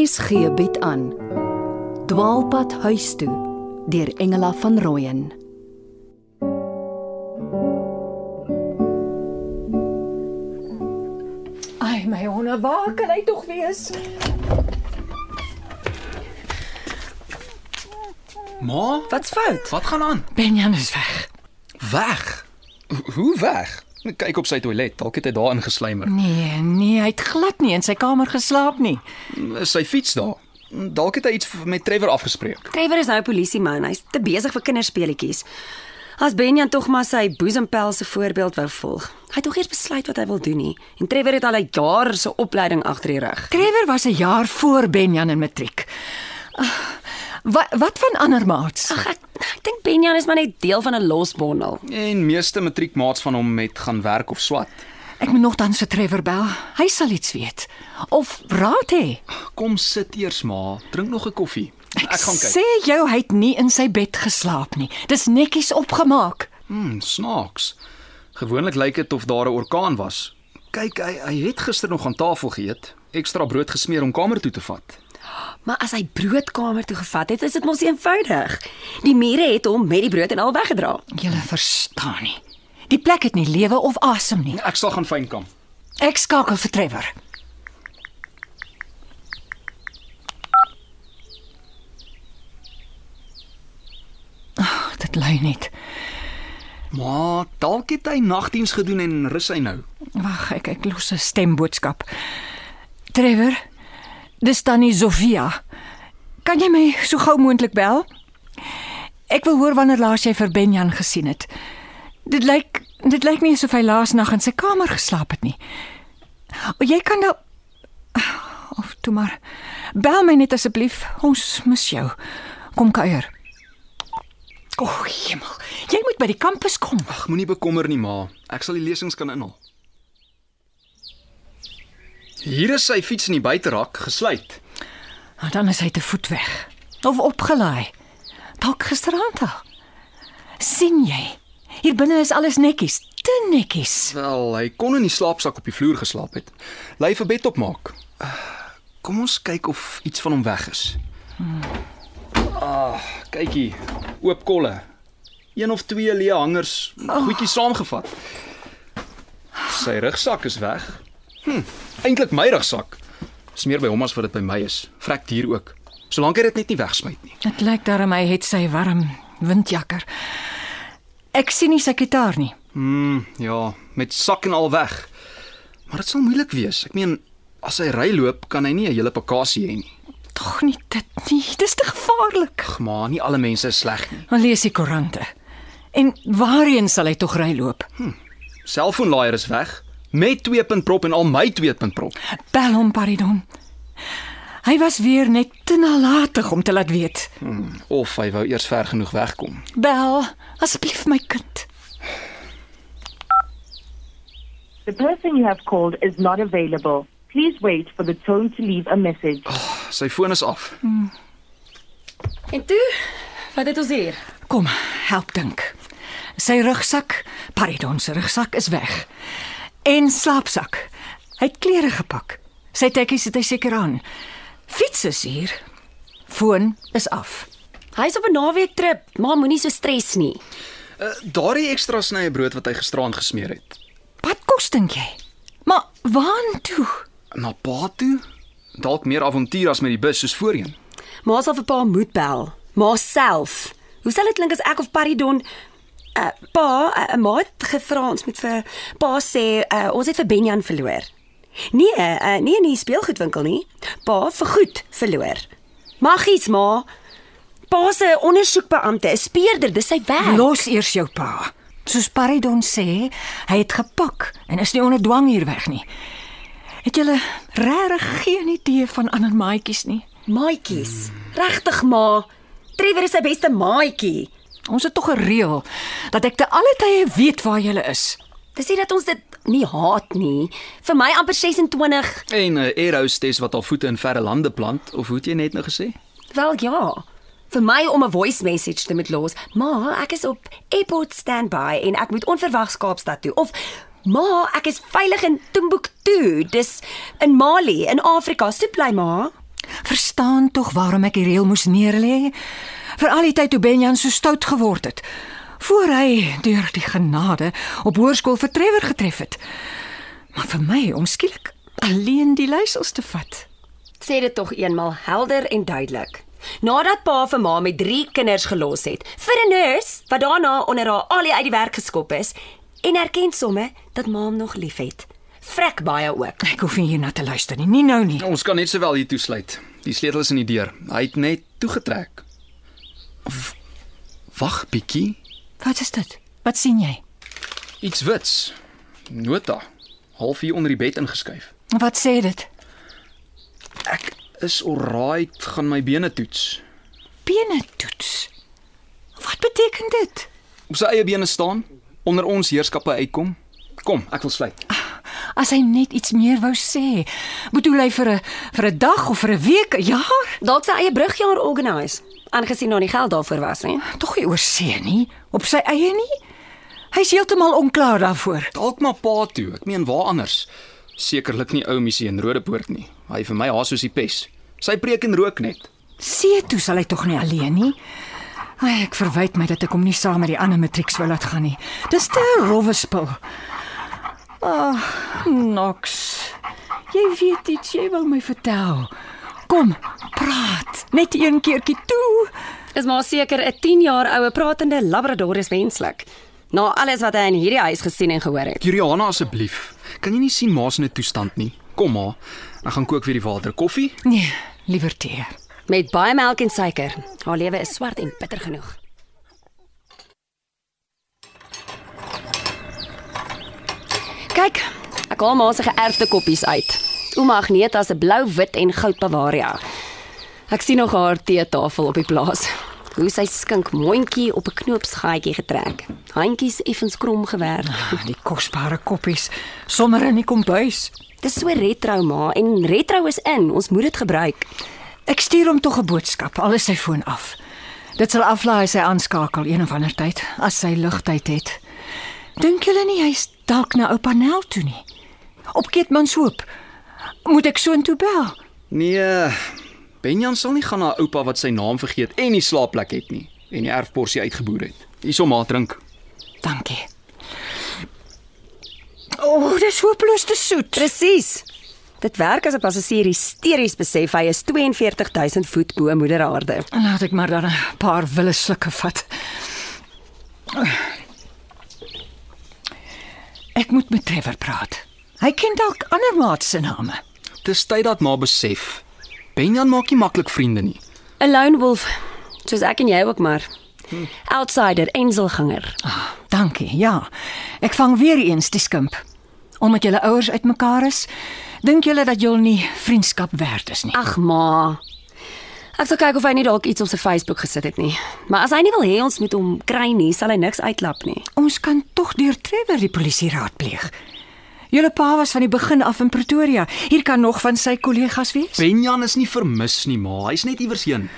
RSG bied aan Dwaalpad huis toe deur Engela van Rooyen Ai my honde, waar kan hy tog wees? Ma, Wat's fout? wat gaan aan? Benjan is weg. Weg. Ho- Hoe weg? Kyk op sy toilet, dalk het hy daar ingeslymer. Nee, nee, hy het glad nie in sy kamer geslaap nie. Is sy fiets daar? Dalk het hy iets met Trevor afgespreek. Trevor is nou 'n polisieman. Hy's te besig vir kinderspeletjies. As Benjan tog maar sy boesempel se voorbeeld wou volg. Hy het tog eers besluit wat hy wil doen nie. En Trevor het al 'n jaar se opleiding agter die rug. Trevor was 'n jaar voor Benjan in matriek. Ah, Wat wat van ander maats? Ag ek, ek dink Benjan is maar net deel van 'n losbondel. En meeste matriekmaats van hom het gaan werk of swat. Ek moet nogtans vir Trevor bel. Hy sal iets weet of raad hê. Kom sit eers ma, drink nog 'n koffie. Ek gaan kyk. Sê jou hy het nie in sy bed geslaap nie. Dis netjies opgemaak. Hmm, snaaks. Gewoonlik lyk dit of daar 'n orkaan was. Kyk, hy hy het gister nog aan tafel geëet, ekstra brood gesmeer om kamer toe te vat. Maar as hy broodkamer toe gevat het, is dit mos eenvoudig. Die mure het hom met die brood en al weggedra. Jy verstaan nie. Die plek het nie lewe of asem nie. Ek sal gaan fyn kam. Ek skakel vir Trevor. Ag, dit lui net. Maar dalk het hy nagdiens gedoen en rus hy nou. Wag, ek ek los 'n stemboodskap. Trevor, dis tannie Sofia. Kan jy my so gou moontlik bel? Ek wil hoor wanneer laas jy vir Benjan gesien het. Dit lyk dit lyk nie asof hy laas nag in sy kamer geslaap het nie. O, jy kan nou of toe maar bel my net asseblief. Ons mis jou. Kom kuier. O, oh, hemel. Jy moet by die kampus kom. Ag, moenie bekommer nie, ma. Ek sal die lesings kan inhaal. Hier is sy fiets in die buiterak gesluit. Maar dan is hy te voet weg of opgelaai. Dalk gisteraand al. sien jy? Hier binne is alles netjies, te netjies. Wel, hy kon in die slaapsak op die vloer geslaap het. Lei vir bed opmaak. Uh, Kom ons kyk of iets van hom weg is. Ah, kykie, oop kolle. Een of twee leë hangers, goedjies saamgevat. Sy rugsak is weg. Hm, eintlik my rugsak. Is meer by hom as wat dit by my is. Vrek hier ook. Solank hy dit net nie wegsmyt nie. Dit lyk daarom hy het sy warm windjakker. Ek sien nie sy gitaar nie. Mm, ja, met sak en al weg. Maar dit sal moeilik wees. Ek meen, as hy ry loop, kan hy nie 'n hele bagasie hê nie. Tog nie dit nie. Dis te gevaarlik. Ag, maar nie alle mense is sleg nie. Maar lees die koerante. En waarheen sal hy tog ry loop? Selfoonlaaier is weg met 2 prop en al my 2 prop. Bel hom Paridon. Hy was weer net te nalatig om te laat weet. Hmm, of hy wou eers ver genoeg wegkom. Bel asseblief my kind. The person you have called is not available. Please wait for the tone to leave a message. Sy foon is af. En toe, wat het ons hier? Kom, help dink. Sy rugsak, Paridon se rugsak is weg. En slaapsak. Hy het klere gepak. Sy tekkies het hy seker aan. Fiets is hier. Foon is af. Hy's op 'n naweektrip, maar moenie so stres nie. Uh, daardie ekstra snye brood wat hy gisteraan gesmeer het. Wat kos dink jy? Maar waantoe? Na pa toe? Dalk meer avontuur as met die bus soos voorheen. Ma sal vir pa moet bel. Ma self. Hoe sal dit klink as ek of Paridon uh, pa, 'n uh, ma het gevra ons moet vir pa sê uh, ons het vir Benjan verloor. Nee, uh, nee in die speelgoedwinkel nie. Pa vir goed verloor. Maggies ma. Pa se ondersoekbeampte is speurder, dis sy werk. Los eers jou pa. Soos Paridon sê, hy het gepak en is nie onder dwang hier weg nie. Het julle regtig geen idee van ander maatjies nie? Maatjies. Regtig ma. Trevor is sy beste maatjie. Ons het tog 'n reël dat ek te alle tye weet waar jy is. Dis nie dat ons dit nie haat nie. Vir my amper 26. En 'n uh, airhostess wat al voete in verre lande plant, of hoe het jy net nou gesê? Wel ja. Vir my om 'n voice message te moet los, maar ek is op airport standby en ek moet onverwags Kaapstad toe of maar ek is veilig in Timbuktu, dis in Mali in Afrika, so bly maar. Verstaan tog waarom ek die reël moes neerlê? Vir al die tyd toe Benjan so stout geword het, voor hy deur die genade op hoërskool vir Trevor getref het. Maar vir my om skielik alleen die leiersels te vat. Sê dit tog eenmal helder en duidelik. Nadat pa vir ma met 3 kinders gelos het, vir 'n nurse wat daarna onder haar alie uit die werk geskop is en erken somme dat ma hom nog liefhet. Vrek baie ook. Ek hoef nie hierna te luister nie, nie nou nie. Ons kan net sowel hier toesluit. Die sleutel is in die deur. Hy het net toegetrek. Wag bietjie. Wat is dit? Wat sien jy? Iets wits. Nota. Half hier onder die bed ingeskuif. Wat sê dit? Ek is alright, gaan my bene toets. Bene toets. Wat beteken dit? Op sy eie bene staan, onder ons heerskappe uitkom. Kom, ek wil sluit. As hy net iets meer wou sê. Bedoel hy vir 'n vir 'n dag of vir 'n week, 'n jaar? Dalk sy eie brugjaar organise, aangesien daar nie geld daarvoor was nie. Tog nie oor see nie, op sy eie nie. Hy's heeltemal onklaar daarvoor. Dalk maar pa toe. Ek meen waar anders? Sekerlik nie ou missie in Rodepoort nie. Hy vir my haas soos die pes. Sy preek en rook net. See toe sal hy tog nie alleen nie. Ai, ek verwyd my dat ek hom nie saam met die ander matrieks wou laat gaan nie. Dis te rowwe spul. Ag, Nox. Jy weet iets, jy wil my vertel. Kom, praat. Net een keertjie toe. Is maar seker 'n 10 jaar oue pratende labrador is wenslik. Na alles wat hy in hierdie huis gesien en gehoor het. Juliana asseblief. Kan jy nie sien ma se net toestand nie? Kom maar. Ek gaan kook vir die water. Koffie? Nee, liewer tee. Met baie melk en suiker. Haar lewe is swart en bitter genoeg. Kyk, ek haal ma se geërfde koppies uit. Ouma Agneta se blou, wit en goud Bavaria. Ek sien nog haar teetafel op die plaas. Hoe sy skink mondjie op 'n knoopsgaatjie getrek. Handjies effens krom gewerk. Ah, Die kosbare koppies sommer in die kombuis. Dis so retro ma en retro is in. Ons moet dit gebruik. Ek stuur hom tog 'n boodskap, al is sy foon af. Dit sal aflaai as hy aanskakel een of ander tyd, as sy ligtyd het. Dink julle nie hy's dalk na oupa Nel toe nie? Op Keetmanshoop. Moet ek soontoe bel? Nee. Benjan sal nie gaan na oupa wat sy naam vergeet en nie slaapplek het nie en die erfporsie uitgeboer het. Hiersom maar drink. Dankie. O, oh, dis hopeloos te soet. Presies. Dit werk as 'n passasier hysteries besef hy is 42000 voet bo moeder aarde. Laat ek maar dan 'n paar wille slukke vat. Ek moet met Trevor praat. Hy ken dalk ander maats se name. Dis tyd dat ma besef. Benjan maak nie maklik vriende nie. 'n Lone wolf, soos ek en jy ook maar. Outsider, enselganger. Ah, dankie. Ja. Ek vang weer eens die skimp. Omdat julle ouers uitmekaar is, dink julle dat julle nie vriendskap werd is nie. Ag ma. Ek sal kyk of hy nie dalk iets op sy Facebook gesit het nie. Maar as hy nie wil hê ons moet hom kry nie, sal hy niks uitlap nie. Ons kan tog deur Trevor die polisie raadpleeg. Julle pa was van die begin af in Pretoria. Hier kan nog van sy kollegas wees. Benjan is nie vermis nie, ma. Hy's net iewers heen.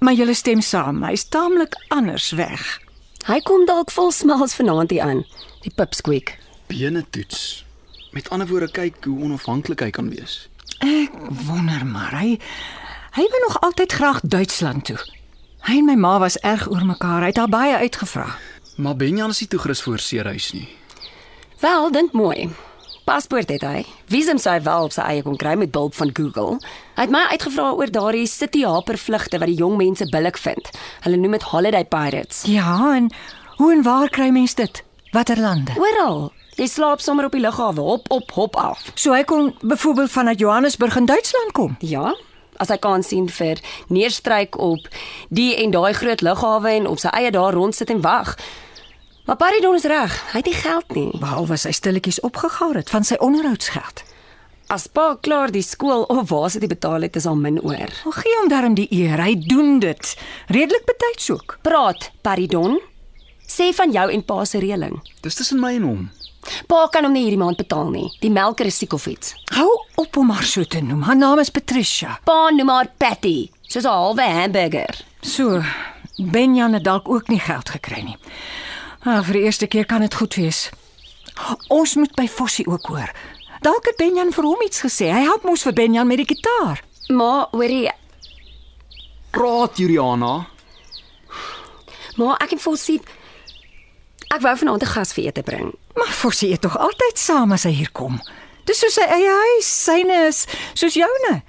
Maar julle stem saam. Hy's taamlik anders weg. Hy kom dalk vol smiles vanaand hier aan. Die pipsqueak. Bene toets. Met ander woorde kyk hoe onafhanklik hy kan wees. Ek wonder maar hy hy wil nog altyd graag Duitsland toe. Hy en my ma was erg oor mekaar. Hy het haar baie uitgevra. Maar Benjan is nie toegerus vir seerhuis nie. Wel, dink mooi. Paspoort het hy. Visum sou hy wel op sy eie kon kry met hulp van Google. Hy het my uitgevra oor daardie City Hopper vlugte wat die jong mense billik vind. Hulle noem dit Holiday Pirates. Ja, en hoe en waar kry mens dit? Watter lande? Oral. Jy slaap sommer op die lughawe, hop op, hop af. So hy kon byvoorbeeld vanuit Johannesburg in Duitsland kom. Ja, as hy kan sien vir neerstryk op die en daai groot lughawe en op sy eie daar rondsit en wag. Maar Paridon is reg, hy het nie geld nie. Behalwe sy stilletjies opgegaar het van sy onderhoudsgeld. As pa klaar die skool of waar sy dit betaal het, is al min oor. Hoe gee hom darm die eer? Hy doen dit. Redelik betyds ook. Praat, Paridon. Sê van jou en pa se reëling. Dis tussen my en hom. Pa kan hom nie hierdie maand betaal nie. Die melker is siek of iets. Hou op om haar so te noem. Haar naam is Patricia. Pa noem haar Patty, soos 'n halwe hamburger. So, Benjan het dalk ook nie geld gekry nie. Ah, vir die eerste keer kan dit goed wees. Ons moet by Fossie ook hoor. Dalk het Benjan vir hom iets gesê. Hy help mos vir Benjan met die gitaar. Maar hoorie, Praat Juliana. maar ek en Fossie ek wou vanaand 'n gas vir ete bring. Maar Forsie eet tog altyd saam as hy hier kom. Dis soos sy eie huis, syne is soos joune.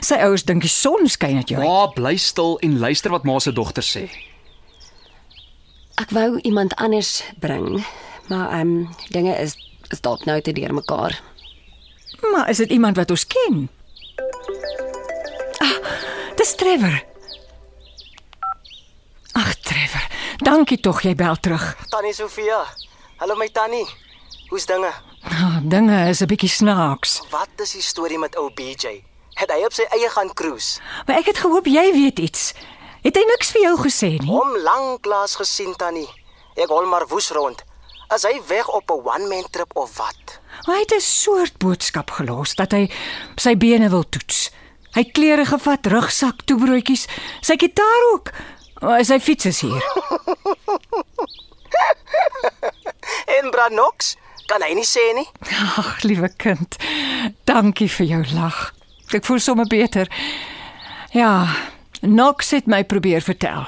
Sy ouers dink die son skyn uit jou. Ma, bly stil en luister wat ma se dogter sê. Ek wou iemand anders bring, maar ehm um, dinge is is dalk nou te deurmekaar. Maar is dit iemand wat ons ken? Ah, dis Trevor. Ag Trevor, dankie tog jy bel terug. Tannie Sofia. Hallo my tannie. Hoe's dinge? Ah, dinge is 'n bietjie snaaks. Wat is die storie met ou BJ? Het hy op sy eie gaan cruise? Maar ek het gehoop jy weet iets. Het hy niks vir jou gesê nie? Hom lanklaas gesien tannie. Ek hol maar woes rond. As hy weg op 'n one man trip of wat? Maar hy het 'n soort boodskap gelos dat hy sy bene wil toets. Hy klere gevat, rugsak, toebroodjies, sy gitaar ook. Maar sy fiets is hier. En Branox, kan hy nie sê nie? Ag, liewe kind. Dankie vir jou lag. Ek voel sommer beter. Ja, Knox het my probeer vertel.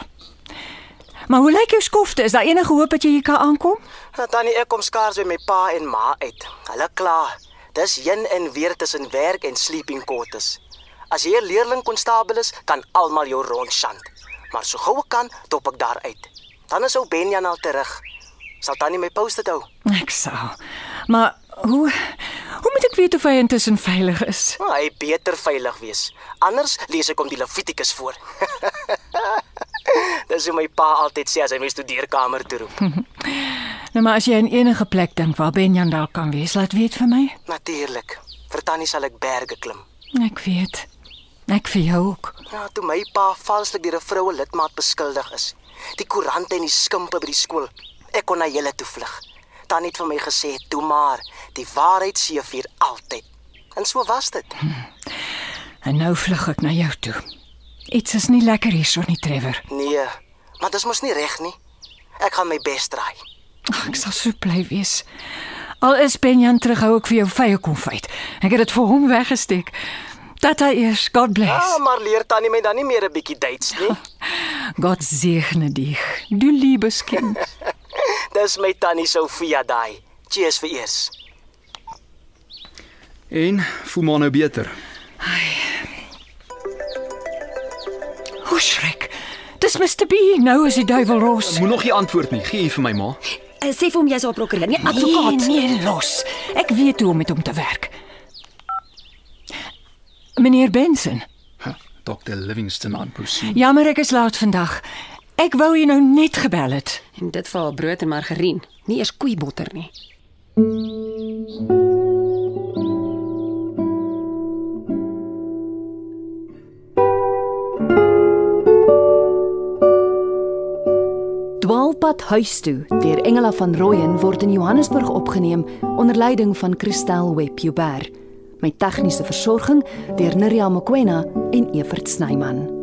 Maar hoe lyk jou skofte? Is daar enige hoop dat jy hier kan aankom? Nou, Tannie, ek kom skaars by my pa en ma uit. Hulle kla. Dis heen en weer tussen werk en sleeping quarters. As jy 'n leerling konstabel is, kan almal jou rondshant. Maar so gou ek kan, dop ek daar uit. Dan is ou Benjan al terug. Sal Tannie my posted hou? Ek sal. Maar hoe moet ek weet of hy intussen veilig is? Oh, hy beter veilig wees. Anders lees ek om die Levitikus voor. Dis hoe my pa altyd sê as hy my studeerkamer toe roep. Nou maar as jy in enige plek dink waar Benjan dalk kan wees, laat weet vir my. Natuurlik. Vir Tannie sal ek berge klim. Ek weet. Ek vir jou ook. Ja, toe my pa valslik deur 'n vroue lidmaat beskuldig is. Die koerante en die skimpe by die skool. Ek kon na julle toe vlug. Tannie het vir my gesê, "Toe maar, die waarheid seëvier altyd." En so was dit. En nou vlug ek na jou toe. Iets is nie lekker hierso nie, Trevor. Nee, maar dis mos nie reg nie. Ek gaan my bes draai. Ag, ek sal so bly wees. Al is Benjan terug, hou ek vir jou vye konfyt. Ek het dit vir hom weggesteek. Dat hy eers God bless. Ja, maar leer Tannie my dan nie meer 'n bietjie Duits nie. God segne dich, du liebes Kind. Dis my Tannie Sofia daai. Cheers vir eers. En voel maar nou beter. Hoe schrik. Dis Mr. B. Nou is die duiwel los. Moet nog nie antwoord nie. Gee hier vir my ma. Uh, sê vir hom jy's 'n prokureur, nie advokaat. nee, los. Ek weet hoe om met hom te werk. Meneer Benson. Huh, Dr. Livingston aan Pussy. Jammer ek is laat vandag. Ek wou jy nou net gebel het. En dit vir haar brood en margarien, nie eers koeibotter nie. Dwaalpad huis toe deur Engela van Rooyen word in Johannesburg opgeneem onder leiding van Christel Webber. Met tegniese versorging deur Nirja Mkwena en Evert Snyman.